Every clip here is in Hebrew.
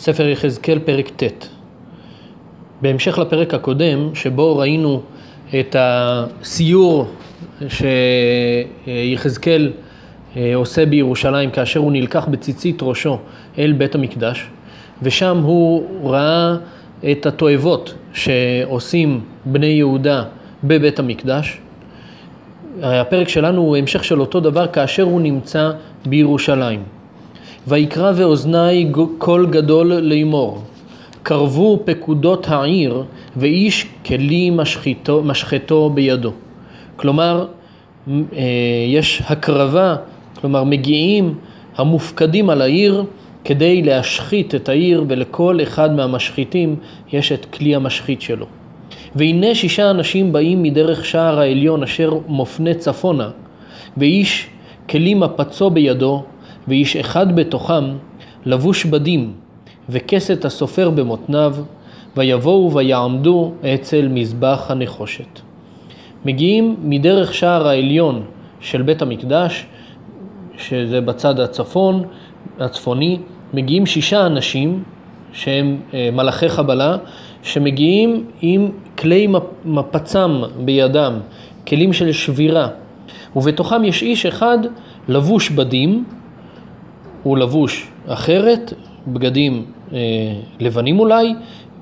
ספר יחזקאל פרק ט'. בהמשך לפרק הקודם, שבו ראינו את הסיור שיחזקאל אה, עושה בירושלים כאשר הוא נלקח בציצית ראשו אל בית המקדש, ושם הוא ראה את התועבות שעושים בני יהודה בבית המקדש. הפרק שלנו הוא המשך של אותו דבר כאשר הוא נמצא בירושלים. ויקרא ואוזני קול גדול לאמור, קרבו פקודות העיר ואיש כלי משחתו, משחתו בידו. כלומר, אה, יש הקרבה, כלומר מגיעים המופקדים על העיר כדי להשחית את העיר ולכל אחד מהמשחיתים יש את כלי המשחית שלו. והנה שישה אנשים באים מדרך שער העליון אשר מופנה צפונה, ואיש כלי מפצו בידו, ואיש אחד בתוכם לבוש בדים, וכסת הסופר במותניו, ויבואו ויעמדו אצל מזבח הנחושת. מגיעים מדרך שער העליון של בית המקדש, שזה בצד הצפון, הצפוני, מגיעים שישה אנשים שהם אה, מלאכי חבלה, שמגיעים עם כלי מפצם בידם, כלים של שבירה, ובתוכם יש איש אחד לבוש בדים, הוא לבוש אחרת, בגדים אה, לבנים אולי,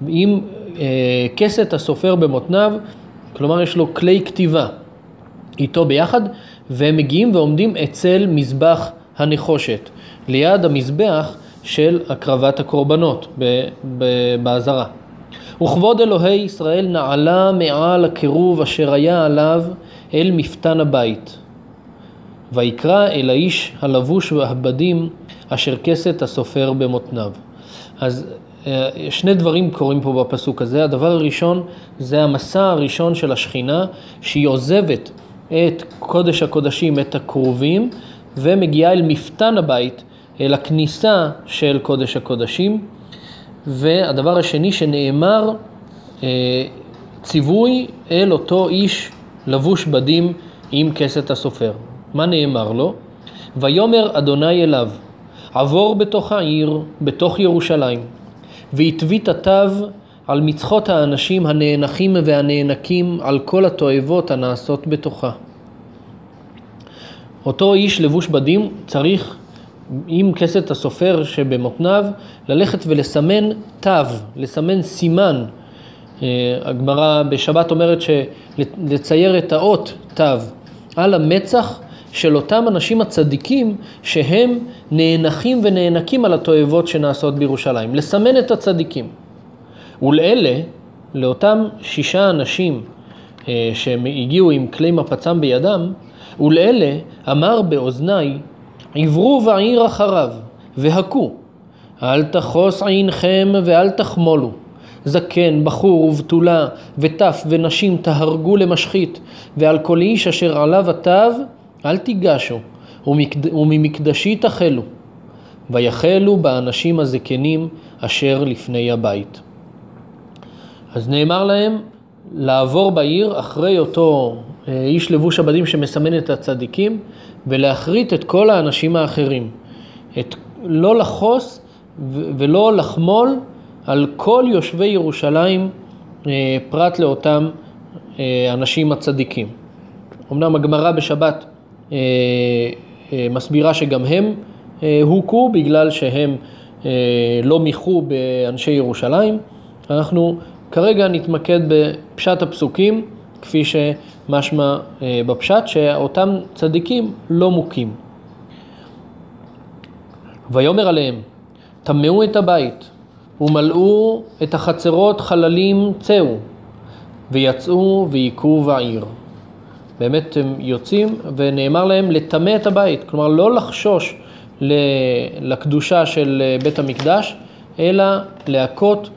עם אה, כסת הסופר במותניו, כלומר יש לו כלי כתיבה איתו ביחד, והם מגיעים ועומדים אצל מזבח הנחושת, ליד המזבח של הקרבת הקורבנות בעזרה. וכבוד אלוהי ישראל נעלה מעל הקירוב אשר היה עליו אל מפתן הבית. ויקרא אל האיש הלבוש והבדים אשר כסת הסופר במותניו. אז אה, שני דברים קורים פה בפסוק הזה. הדבר הראשון זה המסע הראשון של השכינה, שהיא עוזבת את קודש הקודשים, את הקרובים, ומגיעה אל מפתן הבית, אל הכניסה של קודש הקודשים. והדבר השני שנאמר, אה, ציווי אל אותו איש לבוש בדים עם כסת הסופר. מה נאמר לו? ויאמר אדוני אליו, עבור בתוך העיר, בתוך ירושלים, והתווית תו על מצחות האנשים הנאנחים והנאנקים על כל התועבות הנעשות בתוכה. אותו איש לבוש בדים צריך עם כסת הסופר שבמותניו ללכת ולסמן תו, לסמן סימן. אה, הגמרא בשבת אומרת שלצייר את האות תו על המצח של אותם אנשים הצדיקים שהם נאנחים ונאנקים על התועבות שנעשות בירושלים. לסמן את הצדיקים. ולאלה, לאותם שישה אנשים אה, שהם הגיעו עם כלי מפצם בידם, ולאלה אמר באוזני, עברו בעיר אחריו, והכו, אל תחוס עינכם ואל תחמולו. זקן, בחור ובתולה, וטף ונשים תהרגו למשחית, ועל כל איש אשר עליו התו אל תיגשו, וממקדשי תחלו. ויחלו באנשים הזקנים אשר לפני הבית. אז נאמר להם לעבור בעיר אחרי אותו אה, איש לבוש הבדים שמסמן את הצדיקים ולהכרית את כל האנשים האחרים. את, לא לחוס ולא לחמול על כל יושבי ירושלים אה, פרט לאותם אה, אנשים הצדיקים. אמנם הגמרא בשבת מסבירה שגם הם הוכו בגלל שהם לא מיחו באנשי ירושלים. אנחנו כרגע נתמקד בפשט הפסוקים, כפי שמשמע אה, בפשט, שאותם צדיקים לא מוכים. ויאמר עליהם, טמאו את הבית, ומלאו את החצרות חללים צאו, ויצאו ויכו בעיר. באמת הם יוצאים, ונאמר להם לטמא את הבית, כלומר לא לחשוש לקדושה של אה, בית המקדש, אלא להכות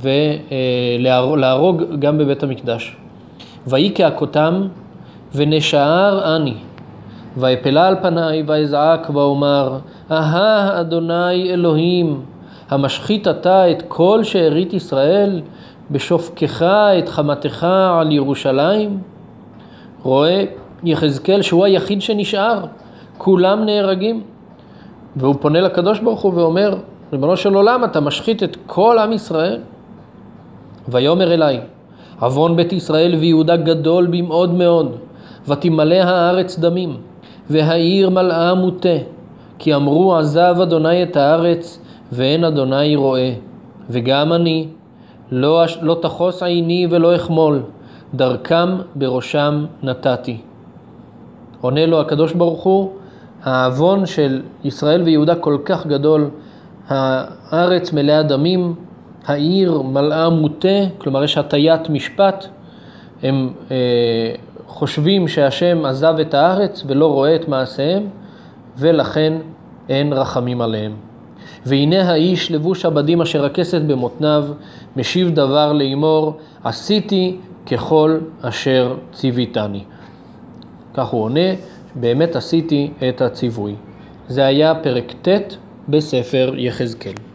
ולהרוג גם בבית המקדש. ויהי כהכותם ונשאר אני. ואפלה על פניי ואזעק ואומר, אהה אדוני אלוהים, המשחית אתה את כל שארית ישראל, בשופקך את חמתך על ירושלים? רואה יחזקאל שהוא היחיד שנשאר, כולם נהרגים. והוא פונה לקדוש ברוך הוא ואומר, ריבונו של עולם, אתה משחית את כל עם ישראל? ויאמר אליי, עוון בית ישראל ויהודה גדול במאוד מאוד, ותמלא הארץ דמים, והעיר מלאה מוטה, כי אמרו עזב אדוני את הארץ, ואין אדוני רואה. וגם אני, לא, לא תחוס עיני ולא אחמול, דרכם בראשם נתתי. עונה לו הקדוש ברוך הוא, העוון של ישראל ויהודה כל כך גדול, הארץ מלאה דמים, העיר מלאה מוטה, כלומר יש הטיית משפט, הם אה, חושבים שהשם עזב את הארץ ולא רואה את מעשיהם, ולכן אין רחמים עליהם. והנה האיש לבוש הבדים אשר הכסת במותניו, משיב דבר לאמור, עשיתי ככל אשר ציוויתני. כך הוא עונה, באמת עשיתי את הציווי. זה היה פרק ט' בספר יחזקאל.